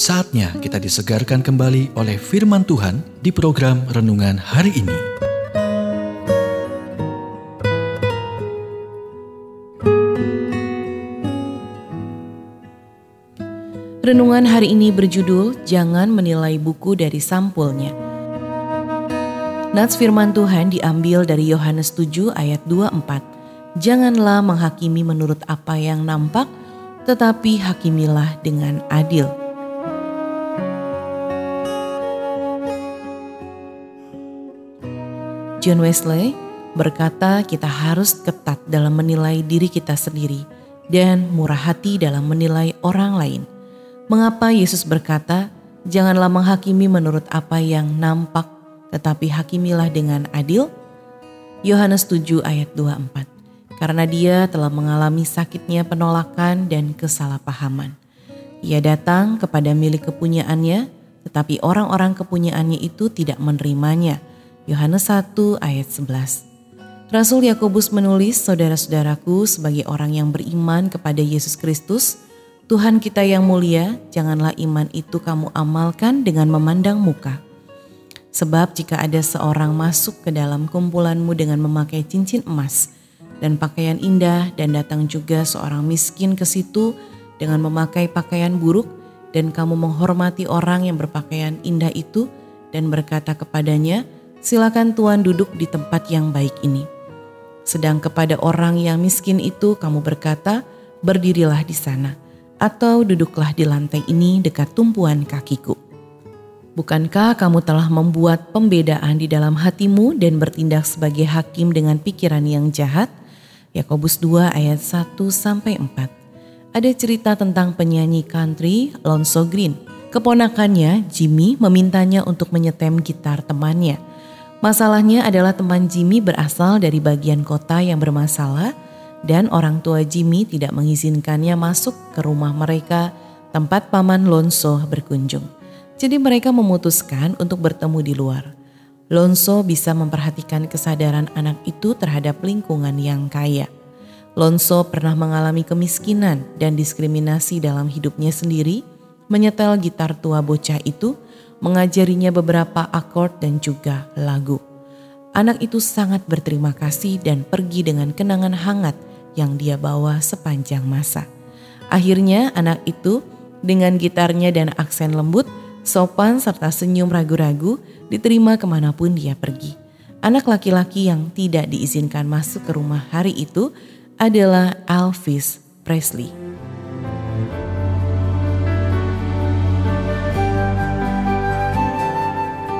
Saatnya kita disegarkan kembali oleh firman Tuhan di program renungan hari ini. Renungan hari ini berjudul Jangan Menilai Buku dari Sampulnya. Nats firman Tuhan diambil dari Yohanes 7 ayat 24. Janganlah menghakimi menurut apa yang nampak, tetapi hakimilah dengan adil. John Wesley berkata kita harus ketat dalam menilai diri kita sendiri dan murah hati dalam menilai orang lain. Mengapa Yesus berkata, janganlah menghakimi menurut apa yang nampak, tetapi hakimilah dengan adil? Yohanes 7 ayat 24. Karena dia telah mengalami sakitnya penolakan dan kesalahpahaman. Ia datang kepada milik kepunyaannya, tetapi orang-orang kepunyaannya itu tidak menerimanya Yohanes 1 ayat 11. Rasul Yakobus menulis, "Saudara-saudaraku, sebagai orang yang beriman kepada Yesus Kristus, Tuhan kita yang mulia, janganlah iman itu kamu amalkan dengan memandang muka. Sebab jika ada seorang masuk ke dalam kumpulanmu dengan memakai cincin emas dan pakaian indah dan datang juga seorang miskin ke situ dengan memakai pakaian buruk dan kamu menghormati orang yang berpakaian indah itu dan berkata kepadanya, silakan Tuhan duduk di tempat yang baik ini. Sedang kepada orang yang miskin itu kamu berkata, berdirilah di sana, atau duduklah di lantai ini dekat tumpuan kakiku. Bukankah kamu telah membuat pembedaan di dalam hatimu dan bertindak sebagai hakim dengan pikiran yang jahat? Yakobus 2 ayat 1 sampai 4. Ada cerita tentang penyanyi country Lonzo Green. Keponakannya Jimmy memintanya untuk menyetem gitar temannya. Masalahnya adalah teman Jimmy berasal dari bagian kota yang bermasalah dan orang tua Jimmy tidak mengizinkannya masuk ke rumah mereka tempat paman Lonso berkunjung. Jadi mereka memutuskan untuk bertemu di luar. Lonso bisa memperhatikan kesadaran anak itu terhadap lingkungan yang kaya. Lonso pernah mengalami kemiskinan dan diskriminasi dalam hidupnya sendiri, menyetel gitar tua bocah itu mengajarinya beberapa akord dan juga lagu. Anak itu sangat berterima kasih dan pergi dengan kenangan hangat yang dia bawa sepanjang masa. Akhirnya anak itu dengan gitarnya dan aksen lembut, sopan serta senyum ragu-ragu diterima ke mana pun dia pergi. Anak laki-laki yang tidak diizinkan masuk ke rumah hari itu adalah Elvis Presley.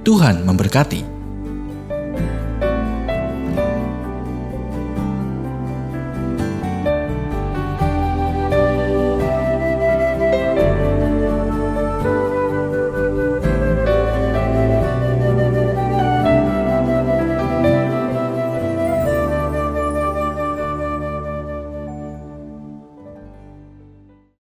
Tuhan memberkati.